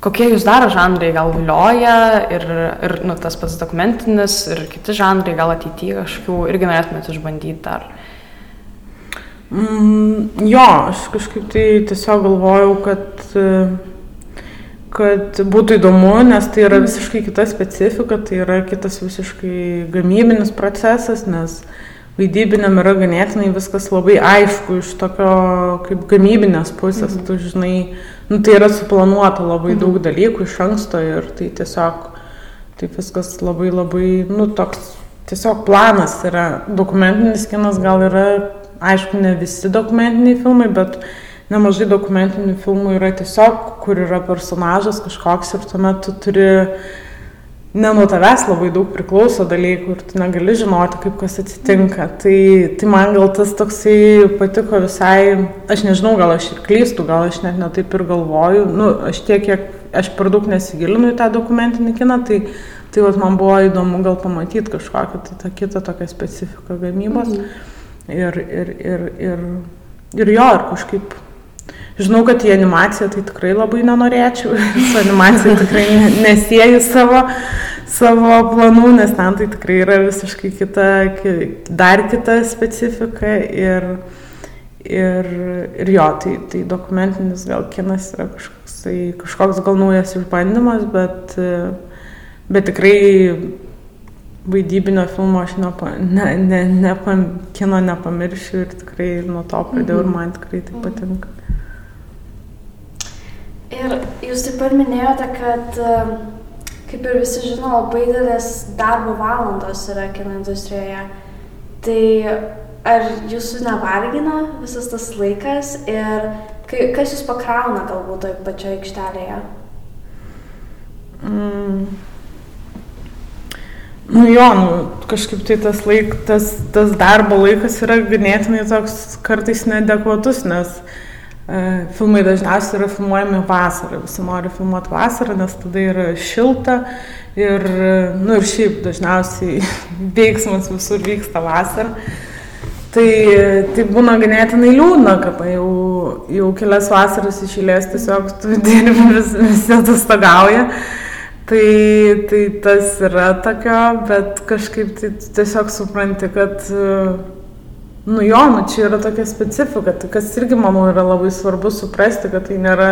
kokie jūs daro žanrai, gal vilioja ir, ir nu, tas pats dokumentinis ir kiti žanrai, gal ateityje kažkokių irgi norėtumėte išbandyti dar? Mm, jo, aš kažkaip tai tiesiog galvojau, kad, kad būtų įdomu, nes tai yra visiškai kita specifika, tai yra kitas visiškai gamybinis procesas, nes vaidybiniam yra ganėtinai viskas labai aišku iš tokio kaip gamybinės pusės, mhm. tu žinai, nu, tai yra suplanuota labai mhm. daug dalykų iš anksto ir tai tiesiog, tai viskas labai labai, nu, toks tiesiog planas yra. Dokumentinis kinas gal yra, aišku, ne visi dokumentiniai filmai, bet nemažai dokumentinių filmų yra tiesiog, kur yra personažas kažkoks ir tuomet tu turi ne nuo tavęs labai daug priklauso dalykų ir tu negali žinoti, kaip kas atsitinka. Tai, tai man gal tas toksai patiko visai, aš nežinau, gal aš ir klystu, gal aš net netaip ir galvoju, nu, aš tiek, kiek aš per daug nesigilinu į tą dokumentinį kiną, tai, tai vat, man buvo įdomu gal pamatyti kažkokią tai tą kitą tokią specifiką gamybos. Mhm. Ir, ir, ir, ir, ir jo, ir kažkaip Žinau, kad į animaciją tai tikrai labai nenorėčiau, [LAUGHS] su animacija tikrai nesieju savo, savo planų, nes ten tai tikrai yra visiškai kita, dar kita specifika ir, ir, ir jo, tai, tai dokumentinis gal kinas yra kažkoks, tai, kažkoks gal naujas išbandymas, bet, bet tikrai vaidybinio filmo aš nepa, ne, ne, nepa, kino nepamiršiu ir tikrai nuo to pradėjau ir man tikrai tai patinka. Ir jūs taip pat minėjote, kad, kaip ir visi žino, labai didelės darbo valandos yra kino industrijoje. Tai ar jūsų nevargina visas tas laikas ir kas jūs pakrauna galbūt toje pačioje aikštelėje? Mm. Nu jo, nu, kažkaip tai tas, laik, tas, tas darbo laikas yra ganėtinai toks kartais nedekvatus, nes uh, filmai dažniausiai yra filmuojami vasarą, visi nori filmuoti vasarą, nes tada yra šilta ir, nu, ir šiaip dažniausiai [LAUGHS] veiksmas visur vyksta vasarą. Tai, tai būna ganėtinai liūdna, kad jau, jau kelias vasaras išėlės tiesiog tu [LAUGHS] dirbi vis, visi atostogauja. Tai, tai tas yra tokio, bet kažkaip tai tiesiog supranti, kad Nu jo, nu čia yra tokia specifika, tai kas irgi, manau, yra labai svarbu suprasti, kad tai nėra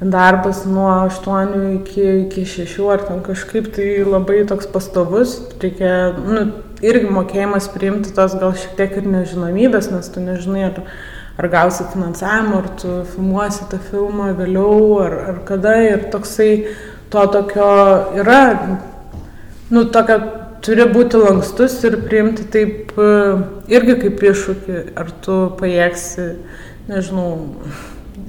darbas nuo 8 iki, iki 6 ar ten kažkaip tai labai toks pastovus, reikia, nu, irgi mokėjimas priimti tos gal šiek tiek ir nežinomybės, nes tu nežinai, ar, ar gausi finansavimą, ar tu filmuosi tą filmą vėliau, ar, ar kada, ir toksai to tokio yra, nu, tokio turi būti lankstus ir priimti taip e, irgi kaip iššūkį, ar tu pajėgsi, nežinau,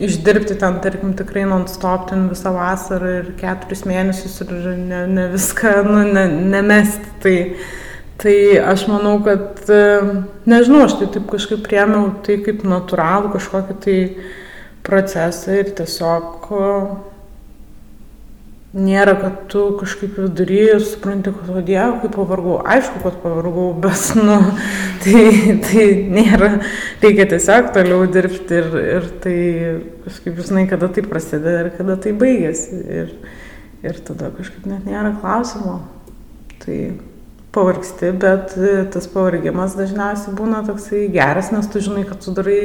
išdirbti ten, tarkim, tikrai non-stop ten visą vasarą ir keturis mėnesius ir ne, ne viską, nu, ne, nemesti. Tai, tai aš manau, kad, e, nežinau, aš tai taip kažkaip priemiau tai kaip natūralų kažkokį tai procesą ir tiesiog nėra, kad tu kažkaip vidury supranti, kad o dieve, kaip pavargau. Aišku, kad pavargau, [LAUGHS] bet, nu, tai, tai nėra, reikia tiesiog toliau dirbti ir, ir tai kažkaip žinai, kada tai prasideda ir kada tai baigėsi. Ir, ir tada kažkaip net nėra klausimo. Tai pavargsti, bet tas pavargimas dažniausiai būna toksai geras, nes tu žinai, kad tu darai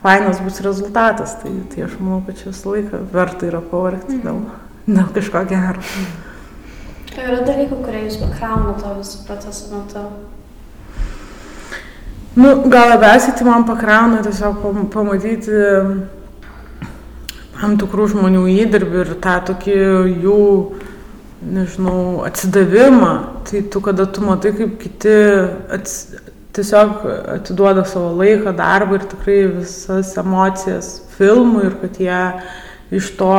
fainas bus rezultatas. Tai, tai aš manau, kad čia visą laiką verta yra pavargti. Mm. Dėl dėl kažko gero. Yra dalykų, kurie jūs pakrauna to visų procesų metu. Nu, gal labiausiai tai man pakrauna tiesiog pamatyti tam tikrų žmonių įdirbį ir tą tokį jų, nežinau, atsidavimą. Tai tu, kada tu matai, kaip kiti ats, tiesiog atiduoda savo laiką, darbą ir tikrai visas emocijas filmui ir kad jie iš to,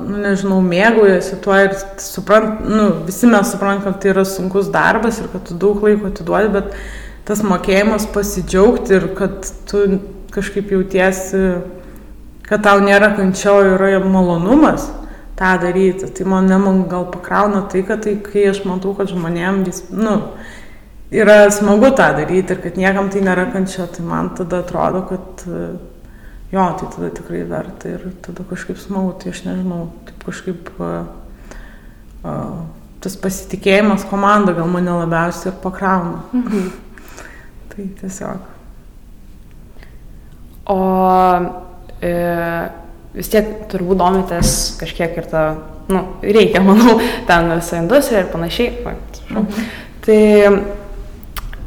nu, nežinau, mėgaujasi tuo ir suprant, nu, visi mes suprantam, kad tai yra sunkus darbas ir kad tu daug laiko atiduodi, bet tas mokėjimas pasidžiaugti ir kad tu kažkaip jautiesi, kad tau nėra kančio, yra malonumas tą daryti. Tai man, ne, man gal pakrauna tai, kad tai, kai aš matau, kad žmonėm vis, nu, yra smagu tą daryti ir kad niekam tai nėra kančia, tai man tada atrodo, kad jo, tai tada tikrai verta ir tada kažkaip smagu, tai aš nežinau, taip kažkaip uh, tas pasitikėjimas komanda gal mane labiausiai ir pakrauna. Mhm. [LAUGHS] tai tiesiog. O e, vis tiek turbūt domitės kažkiek ir tą, nu, reikia, manau, ten visą industriją ir panašiai. Mhm. Tai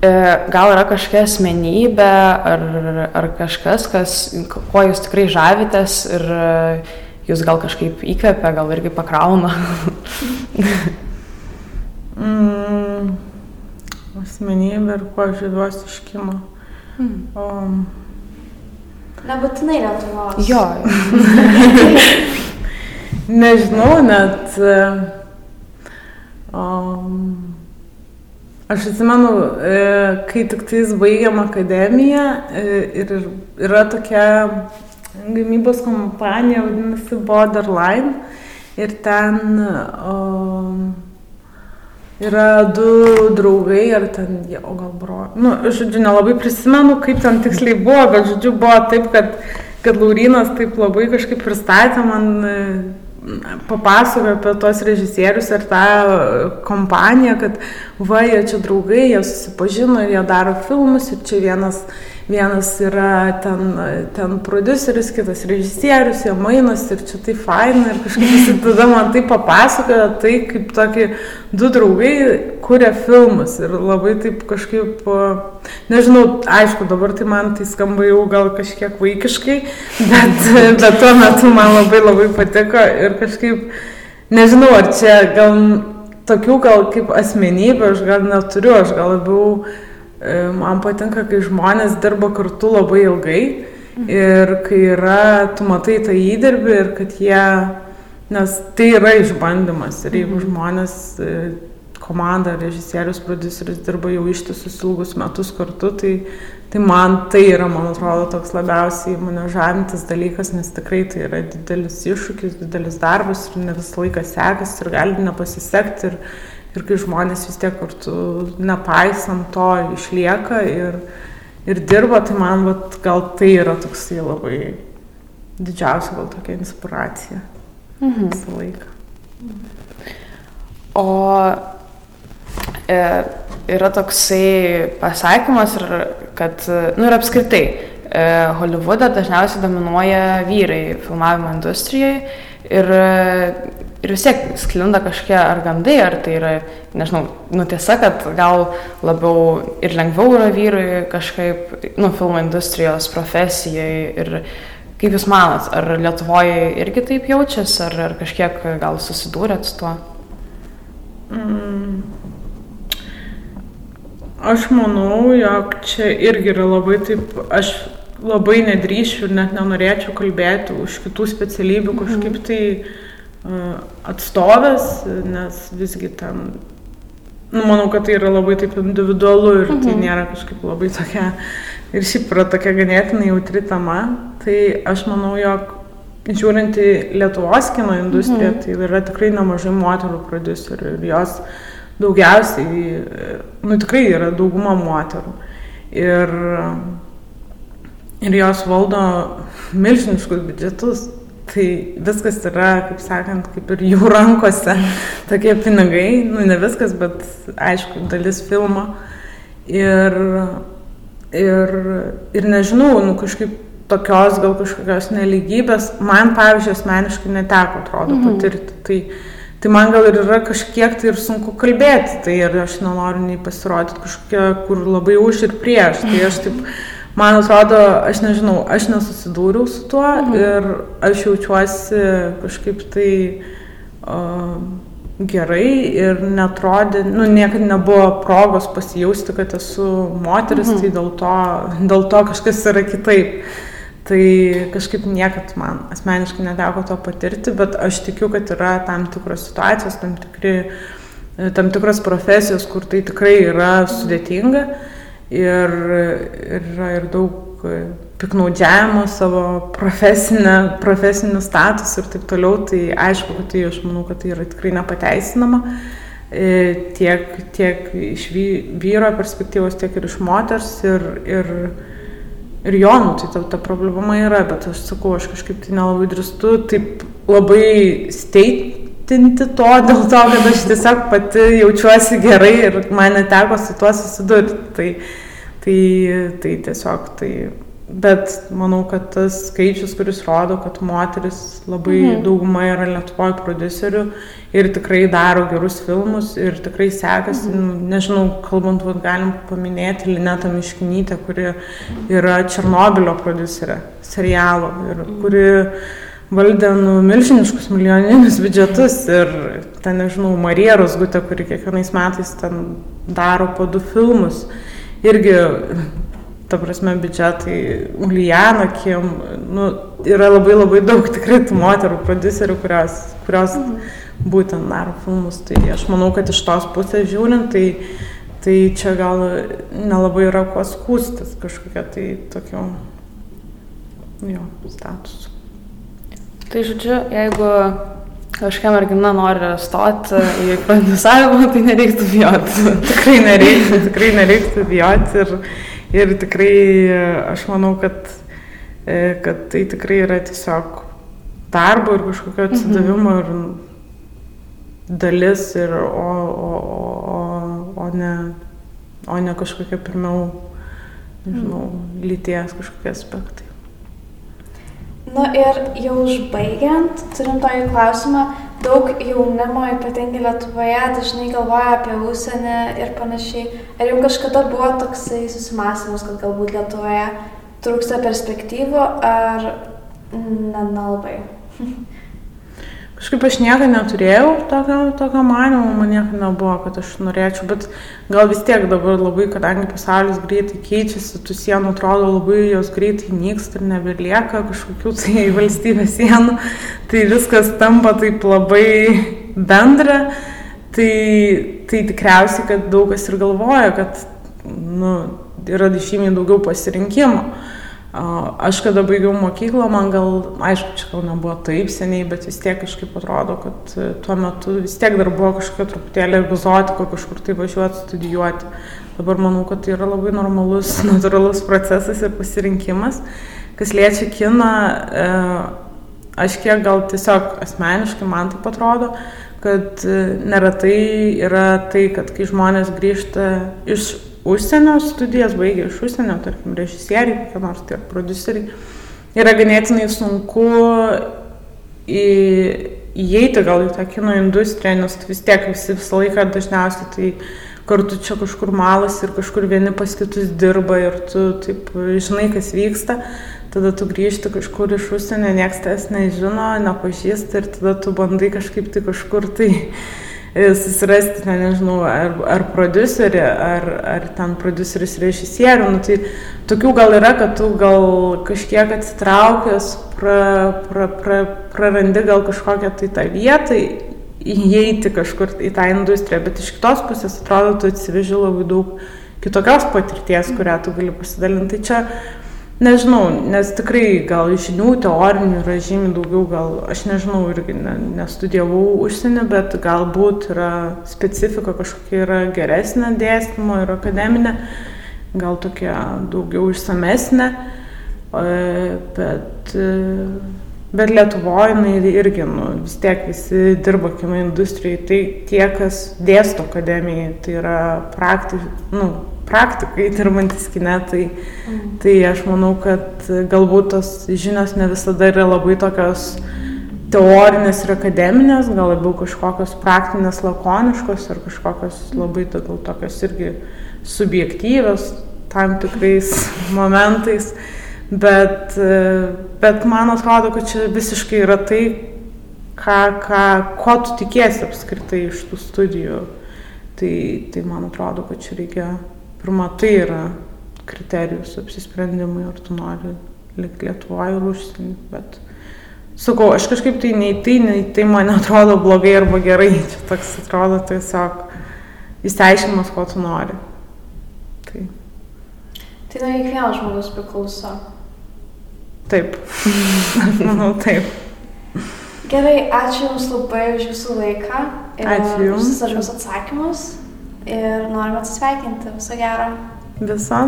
gal yra kažkokia asmenybė ar, ar kažkas, kas, kuo jūs tikrai žavitės ir e, jūs gal kažkaip įkvepia, gal irgi pakrauna. mm, asmenybė ir kuo žaviuosi iš kino. Mm. O, Nebūtinai Lietuvos. Jo. [LAUGHS] Nežinau, net. Um, Aš atsimenu, e, kai tik tais baigiam akademiją e, ir yra tokia gamybos kompanija, vadinasi Borderline. Ir ten o, yra du draugai, ar ten, o gal bro. Nu, žodžiu, nelabai prisimenu, kaip ten tiksliai buvo, bet žodžiu, buvo taip, kad, kad Laurinas taip labai kažkaip pristatė man papasakojo apie tos režisierius ir tą kompaniją, kad va, jie čia draugai, jie susipažino jie daro filmus ir čia vienas vienas yra ten, ten produceris, kitas režisierius, jie mainosi ir čia tai faina ir kažkaip tada man tai papasakojo, tai kaip tokį du draugai kuria filmus ir labai taip kažkaip, nežinau, aišku, dabar tai man tai skamba jau gal kažkiek vaikiškai, bet, bet tuo metu man labai labai patiko ir kažkaip, nežinau, ar čia gal tokių gal kaip asmenybė aš gal neturiu, aš gal labiau man patinka, kai žmonės dirba kartu labai ilgai ir kai yra, tu matai tą įdirbį ir kad jie, nes tai yra išbandymas ir jeigu mhm. žmonės, e, komanda, režisierius, produceris dirba jau ištisus ilgus metus kartu, tai, tai man tai yra, man atrodo, toks labiausiai mane žavintis dalykas, nes tikrai tai yra didelis iššūkis, didelis darbas ir ne visą laiką sekasi ir gali nepasisekti. Ir, Ir kai žmonės vis tiek kartu, nepaisant to, išlieka ir, ir dirba, tai man vat, gal tai yra toksai labai didžiausia gal tokia inspiracija mhm. visą laiką. O e, yra toksai pasakymas, kad, nu ir apskritai, e, Holivude dažniausiai dominuoja vyrai filmavimo industrijoje ir ir vis tiek sklinda kažkokie ar gandai, ar tai yra, nežinau, nu tiesa, kad gal labiau ir lengviau yra vyrui kažkaip, nu, filmo industrijos profesijai ir kaip Jūs manot, ar Lietuvoje irgi taip jaučiasi, ar, ar kažkiek gal susidūrėt su tuo? Mm. Aš manau, jog čia irgi yra labai taip, aš labai nedrįšiu ir net nenorėčiau kalbėti už kitų specialybių kažkaip tai uh, atstovės, nes visgi ten, nu, manau, kad tai yra labai taip individualu ir tai Mhm. nėra kažkaip labai tokia, ir šiaip yra tokia ganėtinai jautri tema, tai aš manau, jog žiūrint į Lietuvos kino industriją, tai yra tikrai nemažai moterų producerių ir jos daugiausiai, nu tikrai yra dauguma moterų. Ir, ir jos valdo milžiniškus biudžetus. Tai viskas yra, kaip sakant, kaip ir jų rankose. [LAUGHS] Tokie pinigai, nu ne viskas, bet aišku, dalis filmo. Ir, ir, ir nežinau, nu kažkaip tokios gal kažkokios neligybės, man pavyzdžiui asmeniškai neteko, atrodo, Mhm. patirti. Tai, tai man gal ir yra kažkiek tai ir sunku kalbėti, tai ir aš nenoriu nei pasirodyti kažkokia, kur labai už ir prieš. Tai aš taip, [LAUGHS] man atrodo, aš nežinau, aš nesusidūriau su tuo Mhm. ir aš jaučiuosi kažkaip tai uh, gerai ir netrodė, nu niekada nebuvo progos pasijausti, kad esu moteris, Mhm. tai dėl to, dėl to kažkas yra kitaip. Tai kažkaip niekad man asmeniškai neteko to patirti, bet aš tikiu, kad yra tam tikros situacijos, tam, tikri, tam tikros profesijos, kur tai tikrai yra sudėtinga ir ir yra ir daug piknaudžiavimo savo profesinę, profesinių statusų ir taip toliau, tai aišku, kad tai aš manau, kad tai yra tikrai nepateisinama. E, tiek, tiek iš vy- vyro perspektyvos, tiek ir iš moters ir, ir, ir jo, nu, tai ta, ta problema yra, bet aš sakau, aš kažkaip tai nelabai drįstu taip labai steitinti to, dėl to, kad aš tiesiog pati jaučiuosi gerai ir man neteko su tuo susidurti. Tai, tai, tai tiesiog tai. Bet manau, kad tas skaičius, kuris rodo, kad moteris labai mhm. dauguma yra Lietuvoje producerių ir tikrai daro gerus filmus ir tikrai sekasi, mhm. nežinau, kalbant, vat, galim paminėti Linetą Miškinytę, kuri yra Černobilio producerė serialo ir kuri valdė nu, milžiniškus milijoninius biudžetus ir ten, nežinau, Marija Rosgutė, kuri kiekvienais metais ten daro po du filmus. Irgi ta prasme, biudžetai, Ulijana, Kim, nu, yra labai labai daug tikrai tų moterų producerių, kurios, kurios būtent daro filmus. Tai aš manau, kad iš tos pusės žiūrint, tai, tai čia gal nelabai yra kuo skūstis kažkokia tai tokio, jo, statusu. Tai žodžiu, jeigu kažkokia mergina nori stoti į prodiusavimą, tai nereiktų bijoti. tikrai nereiktų, tikrai nereiktų bijoti ir, ir tikrai aš manau, kad, e, kad tai tikrai yra tiesiog darbo ir kažkokio atsidavimo ir dalis, ir, o, o, o, o, ne, o ne kažkokia pirmiau, nežinau, lyties kažkokie aspektai. Nu ir jau užbaigiant, turim tokį klausimą, daug jaunimo, ypatingai Lietuvoje, dažnai galvoja apie užsienį ir panašiai. Ar jau kažkada buvo toksai susimastymas, kad galbūt Lietuvoje trūksta perspektyvų, ar nelabai? [LAUGHS] Kažkaip aš niekada neturėjau tokio, tokio manimo, man niekada nebuvo, kad aš norėčiau, bet gal vis tiek dabar labai, kadangi pasaulis greitai keičiasi, tų sienų atrodo labai jos greitai nyksta ir nebelieka kažkokių tai [LAUGHS] valstybės sienų, tai viskas tampa taip labai bendra, tai, tai tikriausiai, kad daug kas ir galvoja, kad nu, yra žymiai daugiau pasirinkimo. Aš kada baigiau mokyklą, man gal, aišku, čia gal nebuvo taip seniai, bet vis tiek kažkaip atrodo, kad tuo metu vis tiek dar buvo kažkokia truputėlį egzotika kažkur tai važiuoti studijuoti. Dabar manau, kad tai yra labai normalus, [LAUGHS] natūralus procesas ir pasirinkimas. Kas liečia kiną, aš kiek gal tiesiog asmeniškai man taip atrodo, kad neretai yra tai, kad kai žmonės grįžta iš užsienio studijas, baigė iš užsienio, tarkim, režisieriai, kokie nors tie produceriai, yra ganėtinai sunku į, įeiti gal į tą kino industriją, nes vis tiek visi visą laiką dažniausiai tai kartu čia kažkur malas ir kažkur vieni pas kitus dirba ir tu taip žinai, kas vyksta, tada tu grįžti kažkur iš užsienio, niekas tas nežino, nepažįsta ir tada tu bandai kažkaip tai kažkur tai susirasti, ten, nežinau, ar, ar producerį, ar, ar ten produceris režisierių. Nu, tai tokių gal yra, kad tu gal kažkiek atsitraukęs, pra, pra, pra, prarandi gal kažkokią tai tą vietą, įeiti kažkur į tą industriją, bet iš kitos pusės atrodo, tu atsiveži labai daug kitokios patirties, kurią tu gali pasidalinti. Tai čia Nežinau, nes tikrai gal žinių teorinių yra žymiai daugiau, gal aš nežinau, irgi ne, nestudijavau užsienį, bet galbūt yra specifika kažkokia yra geresnė dėstymo ir akademinė, gal tokia daugiau išsamesnė, bet, bet Lietuvoje jinai irgi, nu, vis tiek visi dirba kino industrijai, tai tie, kas dėsto akademijai, tai yra praktiškai, nu, praktikai dirbantis kine, tai, mm. tai aš manau, kad galbūt tos žinios ne visada yra labai tokios teorinės ir akademinės, gal labiau kažkokios praktinės, lakoniškos ar kažkokios labai gal tokios irgi subjektyvios tam tikrais [LAUGHS] momentais. Bet, bet man atrodo, kad čia visiškai yra tai, ką, ką, ko tu tikiesi apskritai iš tų studijų. Tai, tai man atrodo, kad čia reikia pirma, tai yra kriterijus apsisprendimui, ar tu nori likti Lietuvoje ir užsienį. Bet sakau, aš kažkaip tai nei tai, nei tai man atrodo blogai arba gerai. [LAUGHS] Čia toks atrodo tiesiog įsiaiškinimas, ko tu nori. Tai, tai nuo kiekvieno žmogus priklauso. Taip. [LAUGHS] manau taip. Gerai, ačiū Jums labai už Jūsų laiką. Ačiū Jums. Už visus atsakymus ir norime atsisveikinti. Viso gero. Viso.